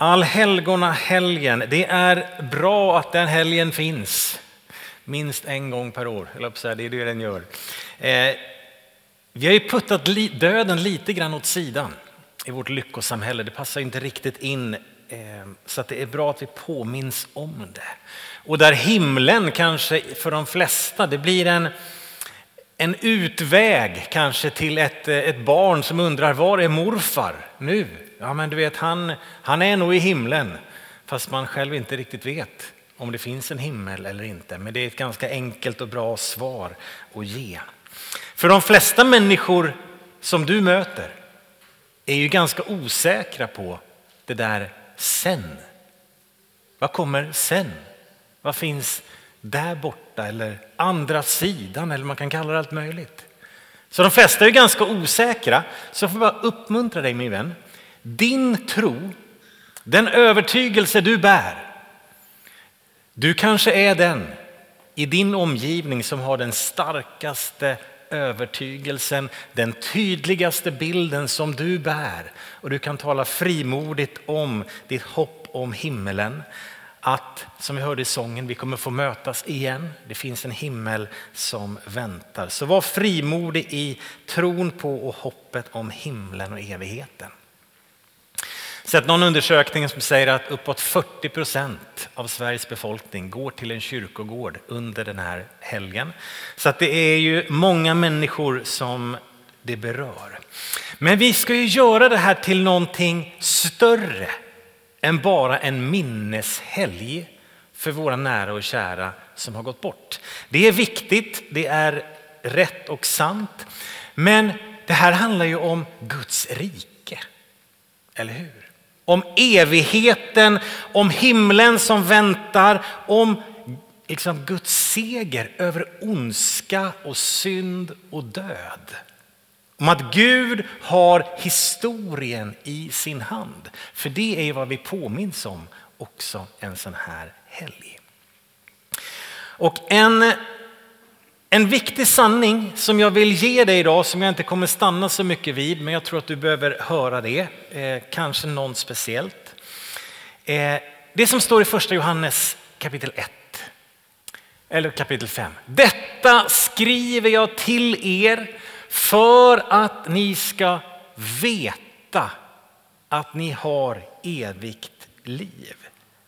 Allhelgona helgen, det är bra att den helgen finns. Minst en gång per år, eller säga, det är det den gör. Eh, vi har ju puttat döden lite grann åt sidan i vårt lyckosamhälle. Det passar inte riktigt in eh, så att det är bra att vi påminns om det. Och där himlen kanske för de flesta, det blir en, en utväg kanske till ett, eh, ett barn som undrar var är morfar nu? Ja men du vet han, han är nog i himlen fast man själv inte riktigt vet om det finns en himmel eller inte. Men det är ett ganska enkelt och bra svar att ge. För de flesta människor som du möter är ju ganska osäkra på det där sen. Vad kommer sen? Vad finns där borta eller andra sidan eller man kan kalla det allt möjligt. Så de flesta är ganska osäkra. Så jag får bara uppmuntra dig min vän. Din tro, den övertygelse du bär. Du kanske är den i din omgivning som har den starkaste övertygelsen, den tydligaste bilden som du bär. Och du kan tala frimodigt om ditt hopp om himmelen. Att, som vi hörde i sången, vi kommer få mötas igen. Det finns en himmel som väntar. Så var frimodig i tron på och hoppet om himlen och evigheten. Sett någon undersökning som säger att uppåt 40 procent av Sveriges befolkning går till en kyrkogård under den här helgen. Så att det är ju många människor som det berör. Men vi ska ju göra det här till någonting större än bara en minneshelg för våra nära och kära som har gått bort. Det är viktigt, det är rätt och sant. Men det här handlar ju om Guds rike. Eller hur? Om evigheten, om himlen som väntar, om liksom Guds seger över ondska och synd och död. Om att Gud har historien i sin hand. För det är vad vi påminns om också en sån här helg. Och en, en viktig sanning som jag vill ge dig idag, som jag inte kommer stanna så mycket vid, men jag tror att du behöver höra det, eh, kanske någon speciellt. Eh, det som står i första Johannes kapitel 1, eller kapitel 5. Detta skriver jag till er för att ni ska veta att ni har evigt liv.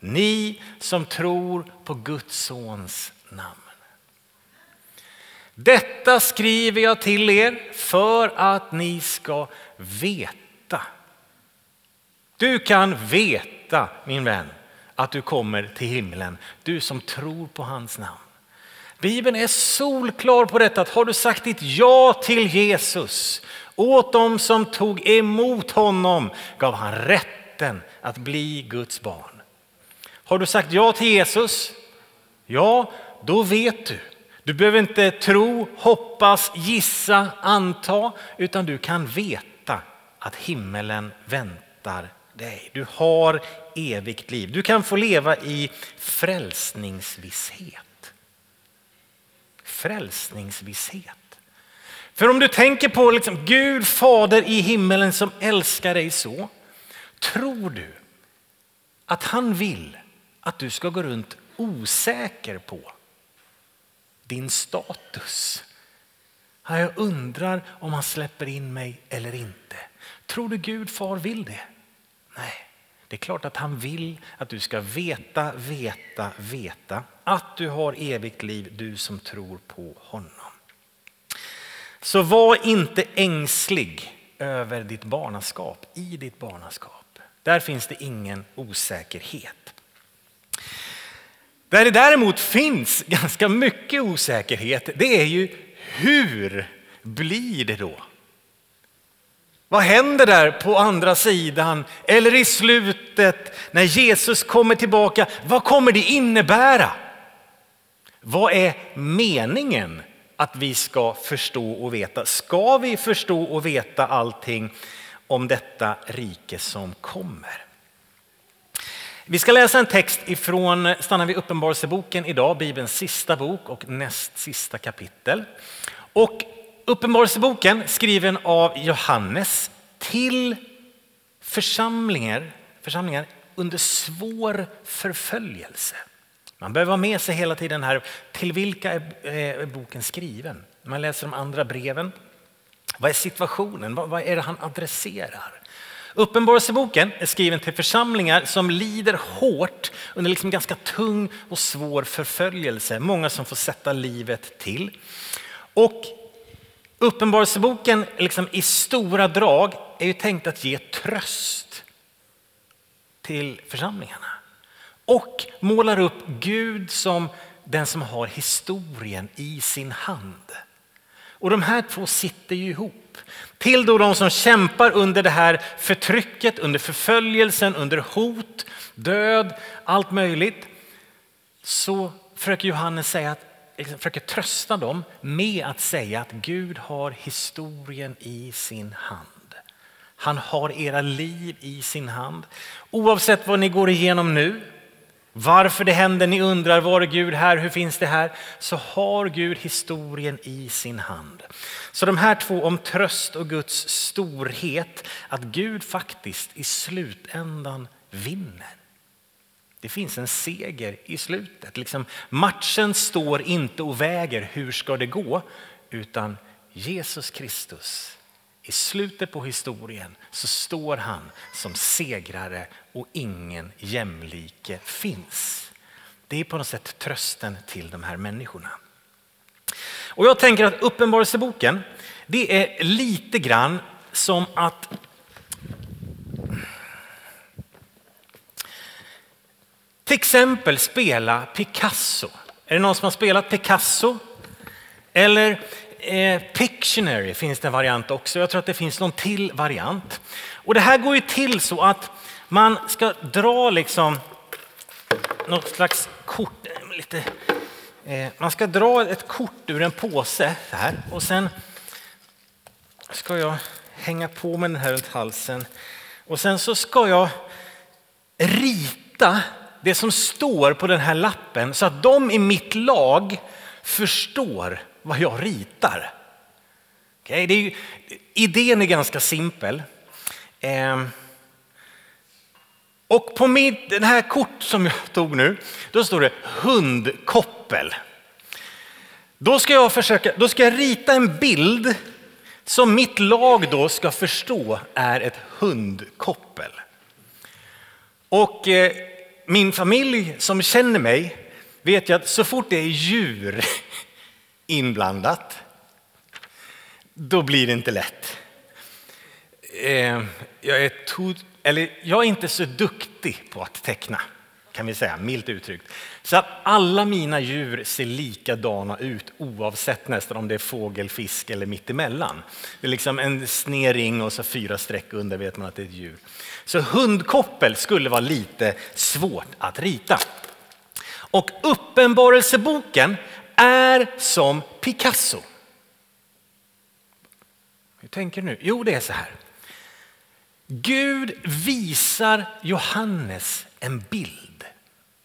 Ni som tror på Guds sons namn. Detta skriver jag till er för att ni ska veta. Du kan veta, min vän, att du kommer till himlen. Du som tror på hans namn. Bibeln är solklar på detta. Att har du sagt ditt ja till Jesus åt dem som tog emot honom gav han rätten att bli Guds barn. Har du sagt ja till Jesus? Ja, då vet du. Du behöver inte tro, hoppas, gissa, anta, utan du kan veta att himmelen väntar dig. Du har evigt liv. Du kan få leva i frälsningsvisshet frälsningsvisshet. För om du tänker på liksom Gud fader i himmelen som älskar dig så, tror du att han vill att du ska gå runt osäker på din status? Jag undrar om han släpper in mig eller inte. Tror du Gud far vill det? Nej. Det är klart att han vill att du ska veta, veta, veta att du har evigt liv, du som tror på honom. Så var inte ängslig över ditt barnaskap, i ditt barnaskap. Där finns det ingen osäkerhet. Där det däremot finns ganska mycket osäkerhet, det är ju hur blir det då? Vad händer där på andra sidan eller i slutet när Jesus kommer tillbaka? Vad kommer det innebära? Vad är meningen att vi ska förstå och veta? Ska vi förstå och veta allting om detta rike som kommer? Vi ska läsa en text ifrån, stannar vi Uppenbarelseboken idag, Bibelns sista bok och näst sista kapitel. Och Uppenbarelseboken skriven av Johannes till församlingar, församlingar under svår förföljelse. Man behöver ha med sig hela tiden här, till vilka är eh, boken skriven? Man läser de andra breven. Vad är situationen? Vad är det han adresserar? Uppenbarelseboken är skriven till församlingar som lider hårt under liksom ganska tung och svår förföljelse. Många som får sätta livet till. Och Uppenbarelseboken liksom i stora drag är ju tänkt att ge tröst till församlingarna. Och målar upp Gud som den som har historien i sin hand. Och de här två sitter ju ihop. Till då de som kämpar under det här förtrycket, under förföljelsen, under hot, död, allt möjligt. Så försöker Johannes säga att liksom, försöker trösta dem med att säga att Gud har historien i sin hand. Han har era liv i sin hand. Oavsett vad ni går igenom nu, varför det händer, ni undrar var är Gud här, hur finns det här? Så har Gud historien i sin hand. Så de här två om tröst och Guds storhet, att Gud faktiskt i slutändan vinner. Det finns en seger i slutet. Liksom, matchen står inte och väger hur ska det gå, utan Jesus Kristus i slutet på historien så står han som segrare och ingen jämlike finns. Det är på något sätt trösten till de här människorna. Och jag tänker att Uppenbarelseboken, det är lite grann som att till exempel spela Picasso. Är det någon som har spelat Picasso? Eller eh, Pictionary finns det en variant också. Jag tror att det finns någon till variant. Och det här går ju till så att man ska dra liksom något slags kort, lite, eh, man ska dra ett kort ur en påse här och sen ska jag hänga på med den här runt halsen och sen så ska jag rita det som står på den här lappen så att de i mitt lag förstår vad jag ritar. Okay, det är ju, idén är ganska simpel. Eh, och på mitt, den här kort som jag tog nu, då står det hundkoppel. Då ska jag försöka, då ska jag rita en bild som mitt lag då ska förstå är ett hundkoppel. Och eh, min familj som känner mig vet ju att så fort det är djur inblandat, då blir det inte lätt. Eh, jag är, to, eller jag är inte så duktig på att teckna, kan vi säga, milt uttryckt. Så att alla mina djur ser likadana ut oavsett nästan om det är fågel, fisk eller mittemellan. Det är liksom en sned ring och så fyra streck under vet man att det är ett djur. Så hundkoppel skulle vara lite svårt att rita. Och Uppenbarelseboken är som Picasso. Hur tänker du nu? Jo, det är så här. Gud visar Johannes en bild,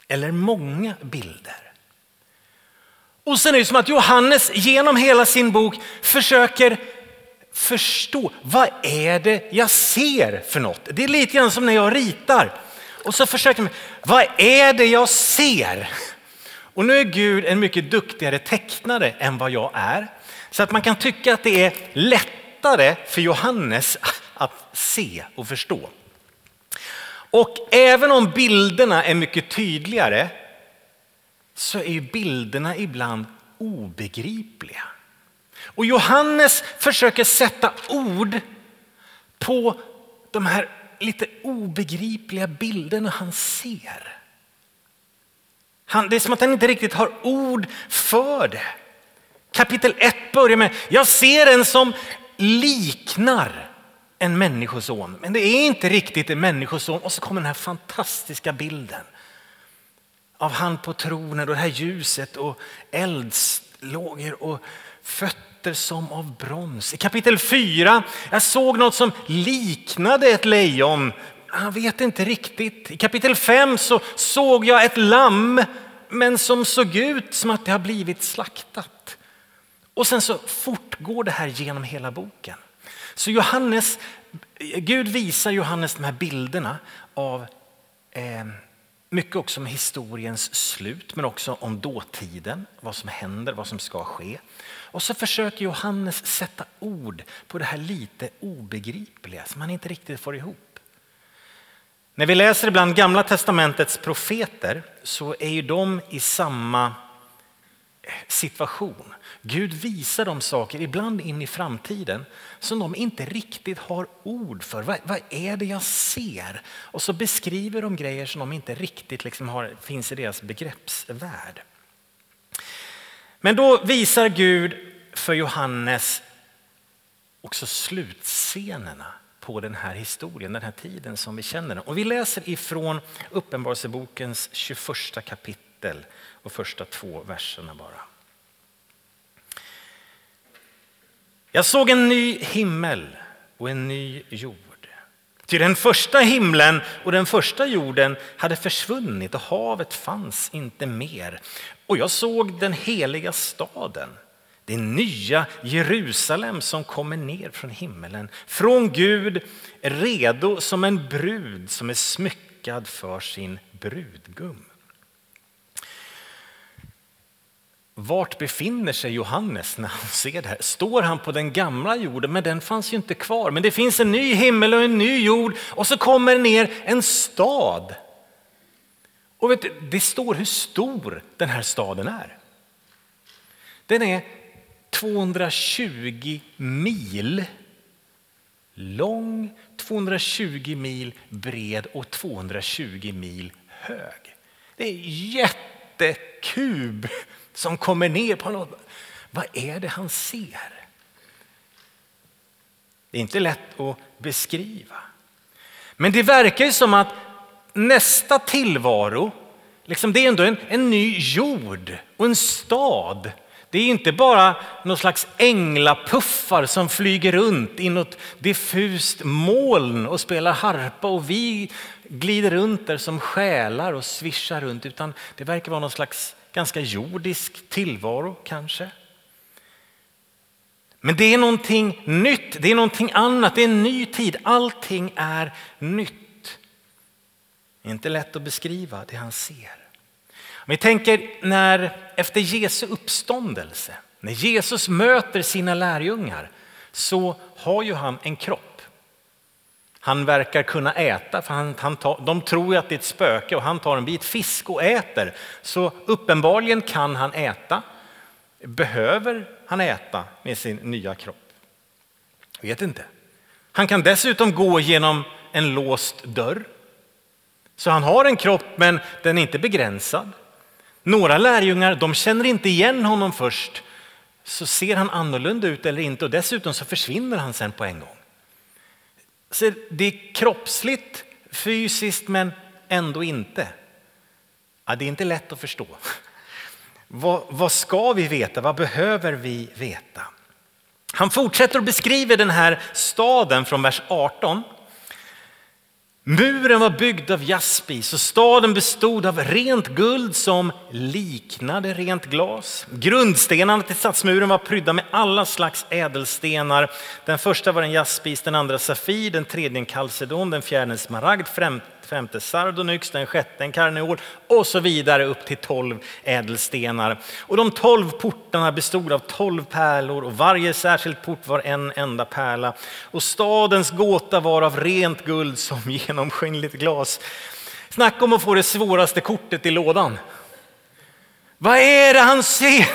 eller många bilder. Och sen är det som att Johannes genom hela sin bok försöker förstå vad är det jag ser för något. Det är lite grann som när jag ritar och så försöker man, vad är det jag ser? Och nu är Gud en mycket duktigare tecknare än vad jag är. Så att man kan tycka att det är lättare för Johannes att se och förstå. Och även om bilderna är mycket tydligare så är bilderna ibland obegripliga. Och Johannes försöker sätta ord på de här lite obegripliga bilderna han ser. Han, det är som att han inte riktigt har ord för det. Kapitel 1 börjar med, jag ser en som liknar en människoson. Men det är inte riktigt en människoson. Och så kommer den här fantastiska bilden av han på tronen och det här ljuset och eldslågor och fötter som av brons. I kapitel 4, jag såg något som liknade ett lejon. Han vet inte riktigt. I kapitel 5 så såg jag ett lamm men som såg ut som att det har blivit slaktat. Och sen så fortgår det här genom hela boken. Så Johannes, Gud visar Johannes de här bilderna av eh, mycket också om historiens slut men också om dåtiden, vad som händer, vad som ska ske. Och så försöker Johannes sätta ord på det här lite obegripliga som han inte riktigt får ihop. När vi läser ibland Gamla testamentets profeter så är ju de i samma situation. Gud visar dem saker, ibland in i framtiden, som de inte riktigt har ord för. Vad, vad är det jag ser? Och så beskriver de grejer som de inte riktigt liksom har, finns i deras begreppsvärld. Men då visar Gud för Johannes också slutscenerna på den här historien, den här tiden som vi känner den. Och vi läser ifrån Uppenbarelsebokens 21 kapitel och första två verserna bara. Jag såg en ny himmel och en ny jord. Till den första himlen och den första jorden hade försvunnit och havet fanns inte mer. Och jag såg den heliga staden, det nya Jerusalem som kommer ner från himmelen, från Gud, redo som en brud som är smyckad för sin brudgum. Vart befinner sig Johannes när han ser det här? Står han på den gamla jorden? Men den fanns ju inte kvar. Men det finns en ny himmel och en ny jord och så kommer ner en stad. Och vet du, det står hur stor den här staden är. Den är 220 mil lång, 220 mil bred och 220 mil hög. Det är jättekub som kommer ner på något. Vad är det han ser? Det är inte lätt att beskriva. Men det verkar ju som att nästa tillvaro, liksom det är ändå en, en ny jord och en stad. Det är inte bara någon slags änglapuffar som flyger runt i något diffust moln och spelar harpa och vi glider runt där som själar och svischar runt, utan det verkar vara någon slags ganska jordisk tillvaro kanske. Men det är någonting nytt, det är någonting annat, det är en ny tid. Allting är nytt. Det är inte lätt att beskriva det han ser. Om vi tänker när efter Jesu uppståndelse, när Jesus möter sina lärjungar så har ju han en kropp. Han verkar kunna äta, för han, han tar, de tror ju att det är ett spöke och han tar en bit fisk och äter. Så uppenbarligen kan han äta. Behöver han äta med sin nya kropp? Vet inte. Han kan dessutom gå genom en låst dörr. Så han har en kropp men den är inte begränsad. Några lärjungar de känner inte igen honom först. Så ser han annorlunda ut eller inte och dessutom så försvinner han sen på en gång. Så det är kroppsligt, fysiskt men ändå inte. Ja, det är inte lätt att förstå. Vad, vad ska vi veta? Vad behöver vi veta? Han fortsätter att beskriva den här staden från vers 18. Muren var byggd av jaspis och staden bestod av rent guld som liknade rent glas. Grundstenarna till stadsmuren var prydda med alla slags ädelstenar. Den första var en jaspis, den andra safir, den tredje en kalcedon, den fjärde en smaragd, femte sardonyx, den sjätte en karneol och så vidare upp till tolv ädelstenar. Och de tolv portarna bestod av tolv pärlor och varje särskild port var en enda pärla. Och stadens gåta var av rent guld som genomskinligt glas. Snacka om att få det svåraste kortet i lådan. Vad är det han ser?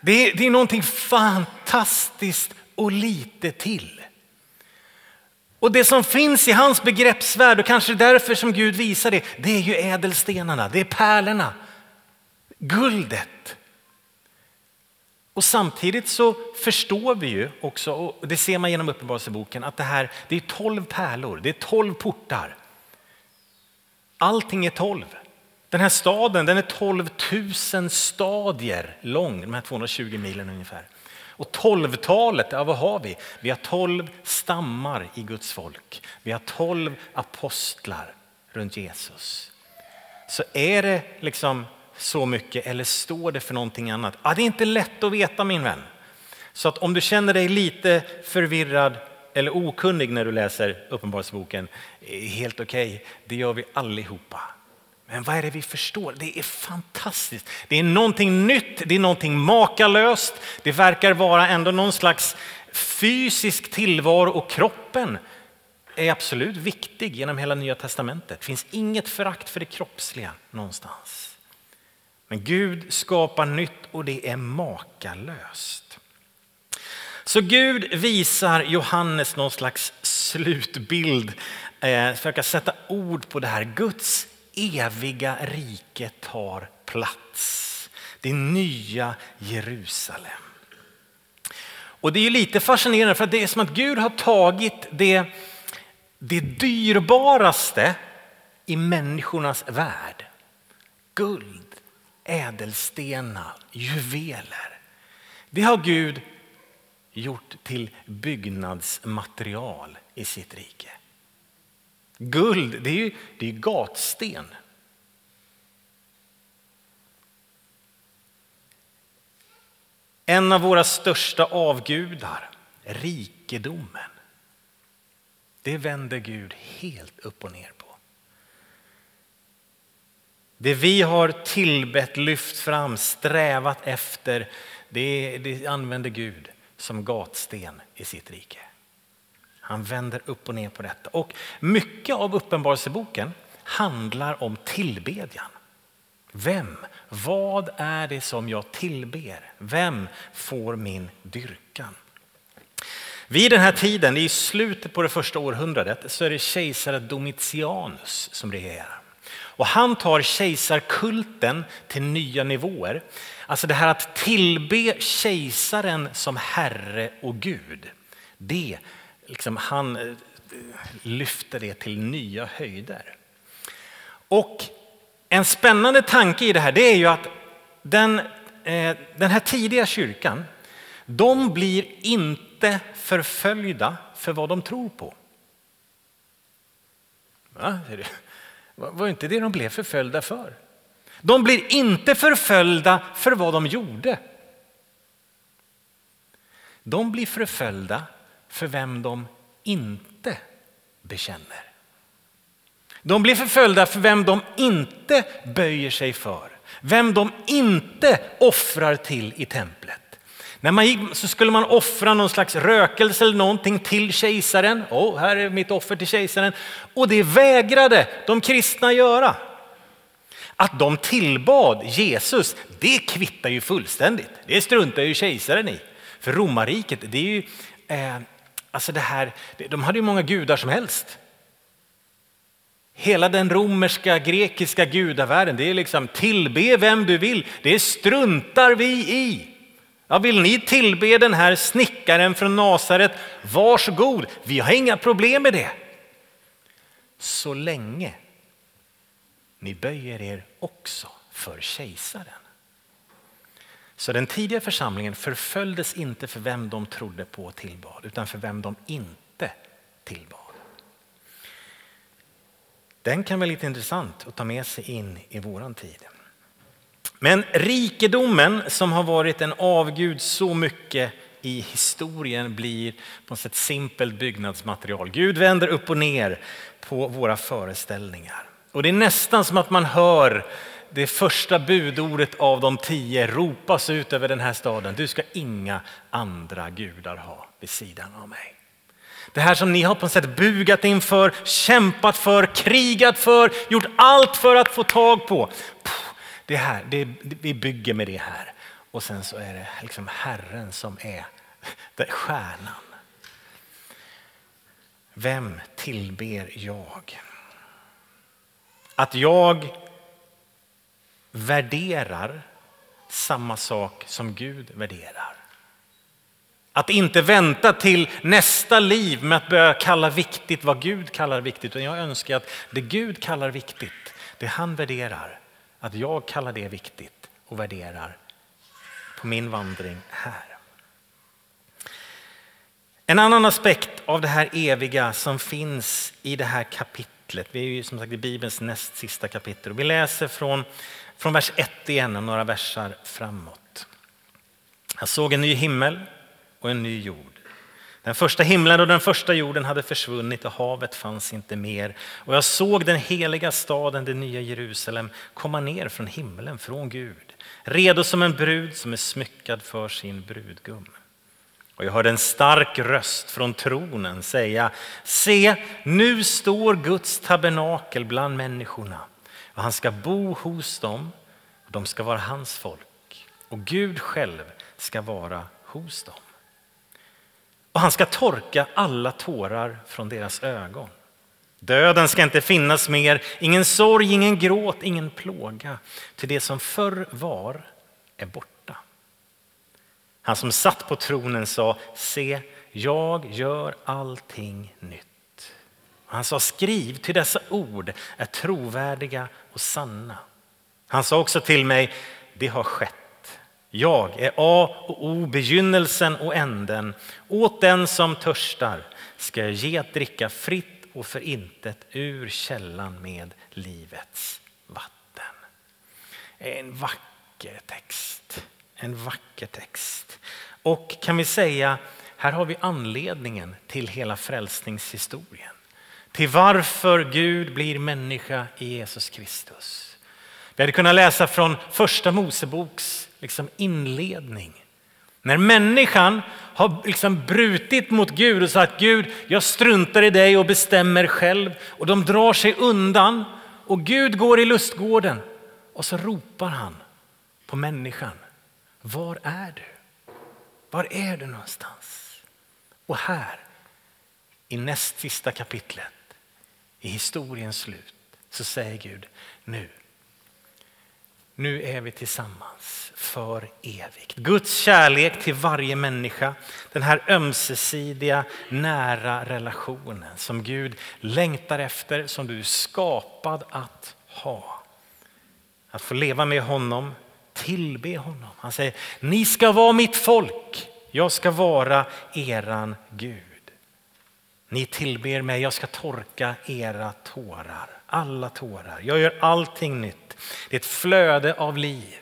Det är, det är någonting fantastiskt och lite till. Och det som finns i hans begreppsvärld och kanske därför som Gud visar det, det är ju ädelstenarna, det är pärlorna, guldet. Och samtidigt så förstår vi ju också, och det ser man genom Uppenbarelseboken, att det här det är tolv pärlor, det är tolv portar. Allting är tolv. Den här staden den är 12 000 stadier lång, de här 220 milen ungefär. Och tolvtalet, ja vad har vi? Vi har tolv stammar i Guds folk. Vi har tolv apostlar runt Jesus. Så är det liksom så mycket eller står det för någonting annat? Ja, det är inte lätt att veta min vän. Så att om du känner dig lite förvirrad eller okunnig när du läser Uppenbarelseboken, eh, helt okej. Okay. Det gör vi allihopa. Men vad är det vi förstår? Det är fantastiskt. Det är någonting nytt, det är någonting makalöst. Det verkar vara ändå någon slags fysisk tillvaro och kroppen är absolut viktig genom hela Nya Testamentet. Det finns inget förakt för det kroppsliga någonstans. Men Gud skapar nytt och det är makalöst. Så Gud visar Johannes någon slags slutbild, eh, försöka sätta ord på det här. Guds eviga riket tar plats. Det nya Jerusalem. Och det är lite fascinerande för det är som att Gud har tagit det, det dyrbaraste i människornas värld. Guld, ädelstenar, juveler. Det har Gud gjort till byggnadsmaterial i sitt rike. Guld, det är ju det är gatsten. En av våra största avgudar, rikedomen. Det vänder Gud helt upp och ner på. Det vi har tillbett, lyft fram, strävat efter, det, det använder Gud som gatsten i sitt rike. Han vänder upp och ner på detta. Och mycket av Uppenbarelseboken handlar om tillbedjan. Vem, vad är det som jag tillber? Vem får min dyrkan? Vid den här tiden, i slutet på det första århundradet, så är det kejsare Domitianus som regerar. Och han tar kejsarkulten till nya nivåer. Alltså det här att tillbe kejsaren som herre och gud. Det, liksom, han eh, lyfter det till nya höjder. Och en spännande tanke i det här det är ju att den, eh, den här tidiga kyrkan, de blir inte förföljda för vad de tror på. Va? var inte det de blev förföljda för? De blir inte förföljda för vad de gjorde. De blir förföljda för vem de inte bekänner. De blir förföljda för vem de inte böjer sig för, vem de inte offrar till i templet. När man gick så skulle man offra någon slags rökelse eller någonting till kejsaren. Oh, här är mitt offer till kejsaren. Och det vägrade de kristna göra. Att de tillbad Jesus, det kvittar ju fullständigt. Det struntar ju kejsaren i. För romarriket, det är ju, eh, alltså det här, de hade ju många gudar som helst. Hela den romerska, grekiska gudavärlden, det är liksom tillbe vem du vill, det struntar vi i. Ja, vill ni tillbe den här snickaren från Nasaret, varsågod, vi har inga problem med det. Så länge ni böjer er också för kejsaren. Så den tidiga församlingen förföljdes inte för vem de trodde på och tillbad, utan för vem de inte tillbad. Den kan vara lite intressant att ta med sig in i våran tid. Men rikedomen som har varit en avgud så mycket i historien blir på något sätt simpelt byggnadsmaterial. Gud vänder upp och ner på våra föreställningar. Och det är nästan som att man hör det första budordet av de tio ropas ut över den här staden. Du ska inga andra gudar ha vid sidan av mig. Det här som ni har på något sätt bugat inför, kämpat för, krigat för, gjort allt för att få tag på. Det här, det, vi bygger med det här. Och sen så är det liksom Herren som är stjärnan. Vem tillber jag? Att jag värderar samma sak som Gud värderar. Att inte vänta till nästa liv med att börja kalla viktigt vad Gud kallar viktigt. Utan jag önskar att det Gud kallar viktigt, det han värderar, att jag kallar det viktigt och värderar på min vandring här. En annan aspekt av det här eviga som finns i det här kapitlet, vi är ju som sagt i Bibelns näst sista kapitel och vi läser från, från vers 1 igen och några versar framåt. Jag såg en ny himmel och en ny jord. Den första himlen och den första jorden hade försvunnit och havet fanns inte mer. Och jag såg den heliga staden, det nya Jerusalem, komma ner från himlen, från Gud, redo som en brud som är smyckad för sin brudgum. Och jag hörde en stark röst från tronen säga, se, nu står Guds tabernakel bland människorna och han ska bo hos dem och de ska vara hans folk och Gud själv ska vara hos dem. Och han ska torka alla tårar från deras ögon. Döden ska inte finnas mer, ingen sorg, ingen gråt, ingen plåga. Till det som förr var är borta. Han som satt på tronen sa, se, jag gör allting nytt. Han sa, skriv, till dessa ord är trovärdiga och sanna. Han sa också till mig, det har skett. Jag är A och O, begynnelsen och änden. Åt den som törstar ska jag ge att dricka fritt och för intet ur källan med livets vatten. En vacker text. En vacker text. Och kan vi säga, här har vi anledningen till hela frälsningshistorien. Till varför Gud blir människa i Jesus Kristus. Vi hade kunnat läsa från första Moseboks liksom inledning. När människan har liksom brutit mot Gud och sagt Gud, jag struntar i dig och bestämmer själv. Och de drar sig undan och Gud går i lustgården och så ropar han på människan. Var är du? Var är du någonstans? Och här, i näst sista kapitlet, i historiens slut, så säger Gud, nu, nu är vi tillsammans för evigt. Guds kärlek till varje människa, den här ömsesidiga nära relationen som Gud längtar efter, som du är skapad att ha. Att få leva med honom, tillbe honom. Han säger, ni ska vara mitt folk, jag ska vara eran Gud. Ni tillber mig, jag ska torka era tårar, alla tårar. Jag gör allting nytt. Det är ett flöde av liv,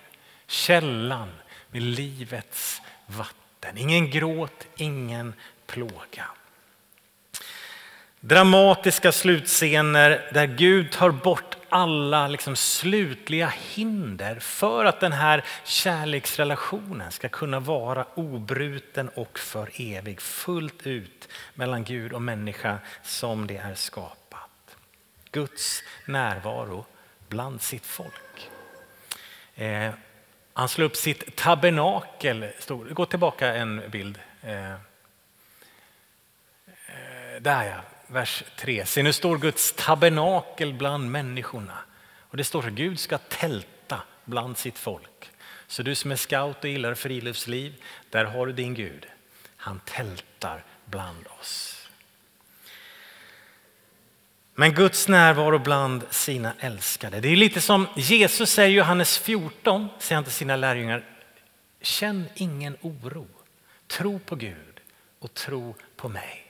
källan med livets vatten. Ingen gråt, ingen plåga. Dramatiska slutscener där Gud tar bort alla liksom slutliga hinder för att den här kärleksrelationen ska kunna vara obruten och för evig, fullt ut mellan Gud och människa som det är skapat. Guds närvaro bland sitt folk. Eh, han slår upp sitt tabernakel. Gå tillbaka en bild. Eh, eh där ja, vers 3. Se nu står Guds tabernakel bland människorna. Och det står att Gud ska tälta bland sitt folk. Så du som är scout och gillar friluftsliv, där har du din Gud. Han tältar bland oss. Men Guds närvaro bland sina älskade. Det är lite som Jesus säger i Johannes 14, säger han till sina lärjungar. Känn ingen oro. Tro på Gud och tro på mig.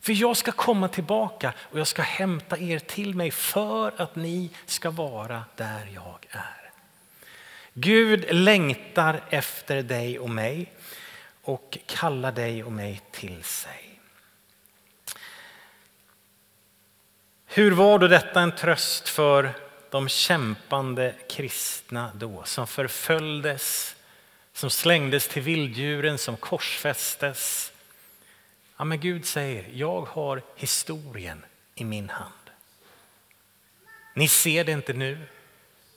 För jag ska komma tillbaka och jag ska hämta er till mig för att ni ska vara där jag är. Gud längtar efter dig och mig och kallar dig och mig till sig. Hur var då detta en tröst för de kämpande kristna då som förföljdes, som slängdes till vilddjuren, som korsfästes, Ja, men Gud säger, jag har historien i min hand. Ni ser det inte nu.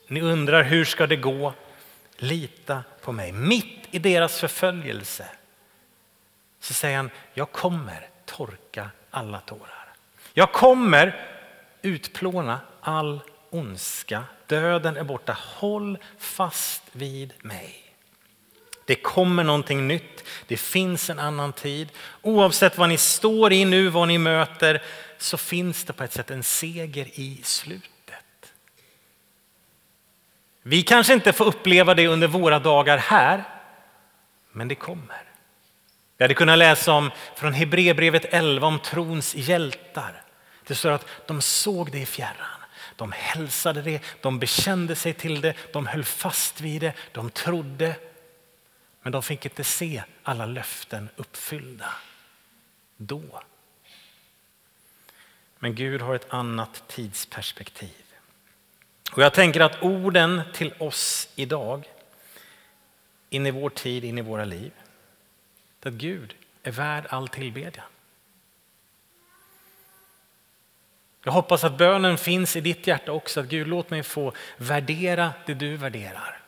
Ni undrar hur ska det gå? Lita på mig. Mitt i deras förföljelse så säger han, jag kommer torka alla tårar. Jag kommer utplåna all ondska. Döden är borta. Håll fast vid mig. Det kommer någonting nytt. Det finns en annan tid. Oavsett vad ni står i nu, vad ni möter, så finns det på ett sätt en seger i slutet. Vi kanske inte får uppleva det under våra dagar här, men det kommer. Vi hade kunnat läsa om från Hebreerbrevet 11 om trons hjältar. Det står att de såg det i fjärran. De hälsade det, de bekände sig till det, de höll fast vid det, de trodde men de fick inte se alla löften uppfyllda. då. Men Gud har ett annat tidsperspektiv. Och jag tänker att orden till oss idag, in i vår tid, in i våra liv, att Gud är värd all tillbedjan. Jag hoppas att bönen finns i ditt hjärta också, att Gud låt mig få värdera det du värderar.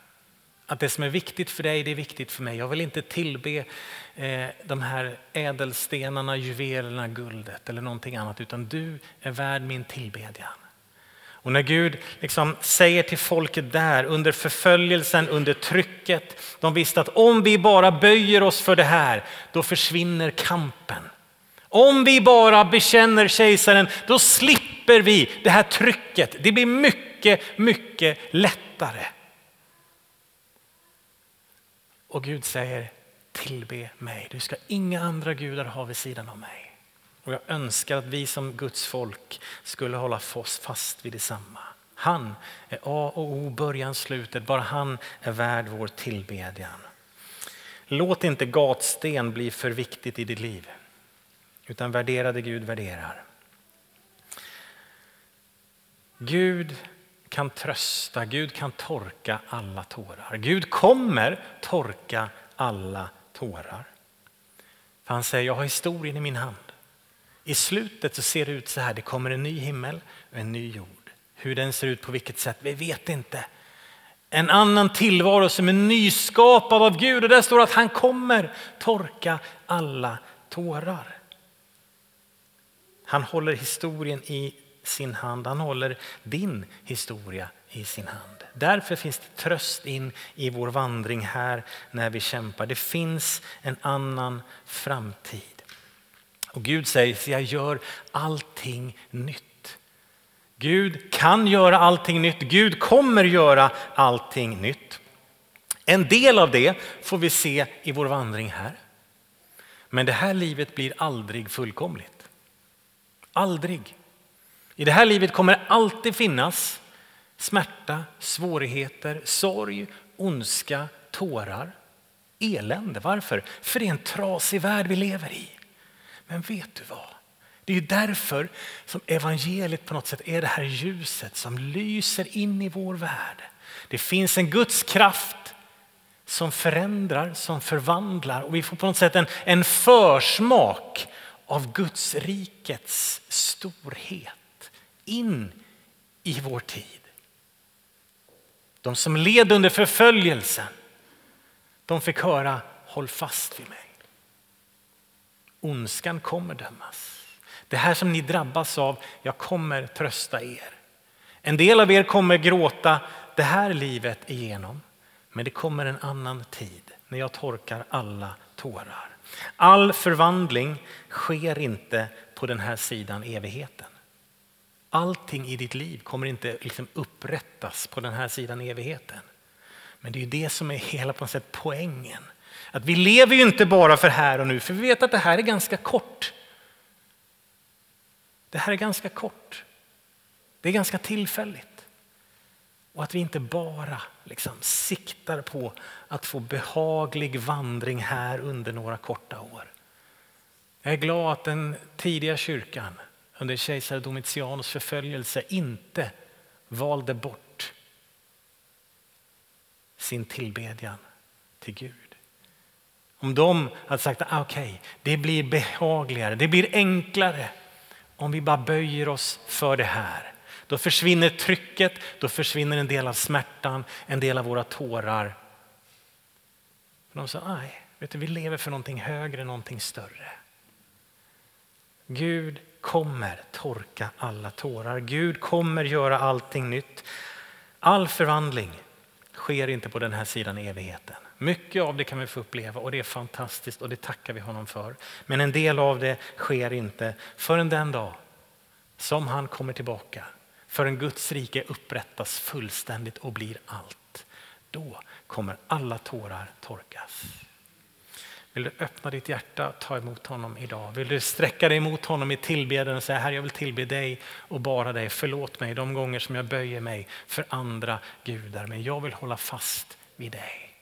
Att det som är viktigt för dig, det är viktigt för mig. Jag vill inte tillbe eh, de här ädelstenarna, juvelerna, guldet eller någonting annat, utan du är värd min tillbedjan. Och när Gud liksom säger till folket där under förföljelsen, under trycket, de visste att om vi bara böjer oss för det här, då försvinner kampen. Om vi bara bekänner kejsaren, då slipper vi det här trycket. Det blir mycket, mycket lättare. Och Gud säger, tillbe mig. Du ska inga andra gudar ha vid sidan av mig. Och jag önskar att vi som Guds folk skulle hålla fast vid detsamma. Han är A och O, början, slutet. Bara han är värd vår tillbedjan. Låt inte gatsten bli för viktigt i ditt liv, utan värdera det Gud värderar. Gud kan trösta, Gud kan torka alla tårar. Gud kommer torka alla tårar. För han säger, jag har historien i min hand. I slutet så ser det ut så här, det kommer en ny himmel och en ny jord. Hur den ser ut på vilket sätt, vi vet inte. En annan tillvaro som är nyskapad av Gud och där står att han kommer torka alla tårar. Han håller historien i sin hand, han håller din historia i sin hand. Därför finns det tröst in i vår vandring här när vi kämpar. Det finns en annan framtid. Och Gud säger, jag gör allting nytt. Gud kan göra allting nytt. Gud kommer göra allting nytt. En del av det får vi se i vår vandring här. Men det här livet blir aldrig fullkomligt. Aldrig. I det här livet kommer det alltid finnas smärta, svårigheter, sorg, ondska, tårar, elände. Varför? För det är en trasig värld vi lever i. Men vet du vad? Det är därför som evangeliet på något sätt är det här ljuset som lyser in i vår värld. Det finns en Guds kraft som förändrar, som förvandlar och vi får på något sätt en, en försmak av Guds rikets storhet in i vår tid. De som led under förföljelsen, de fick höra håll fast vid mig. Ondskan kommer dömas. Det här som ni drabbas av, jag kommer trösta er. En del av er kommer gråta det här livet igenom. Men det kommer en annan tid när jag torkar alla tårar. All förvandling sker inte på den här sidan evigheten. Allting i ditt liv kommer inte liksom upprättas på den här sidan evigheten. Men det är det som är hela på något sätt poängen. Att vi lever ju inte bara för här och nu, för vi vet att det här är ganska kort. Det här är ganska kort. Det är ganska tillfälligt. Och att vi inte bara liksom siktar på att få behaglig vandring här under några korta år. Jag är glad att den tidiga kyrkan under kejsar Domitianus förföljelse inte valde bort sin tillbedjan till Gud. Om de hade sagt att ah, okay, det blir behagligare, det blir enklare om vi bara böjer oss för det här. Då försvinner trycket, då försvinner en del av smärtan, en del av våra tårar. De sa, nej, vet du, vi lever för någonting högre, någonting större. Gud kommer torka alla tårar. Gud kommer göra allting nytt. All förvandling sker inte på den här sidan evigheten. Mycket av det kan vi få uppleva och det är fantastiskt och det tackar vi honom för. Men en del av det sker inte förrän den dag som han kommer tillbaka. Förrän Guds rike upprättas fullständigt och blir allt. Då kommer alla tårar torkas. Vill du öppna ditt hjärta och ta emot honom idag? Vill du sträcka dig mot honom i tillbedjan och säga Herre jag vill tillbe dig och bara dig. Förlåt mig de gånger som jag böjer mig för andra gudar men jag vill hålla fast vid dig.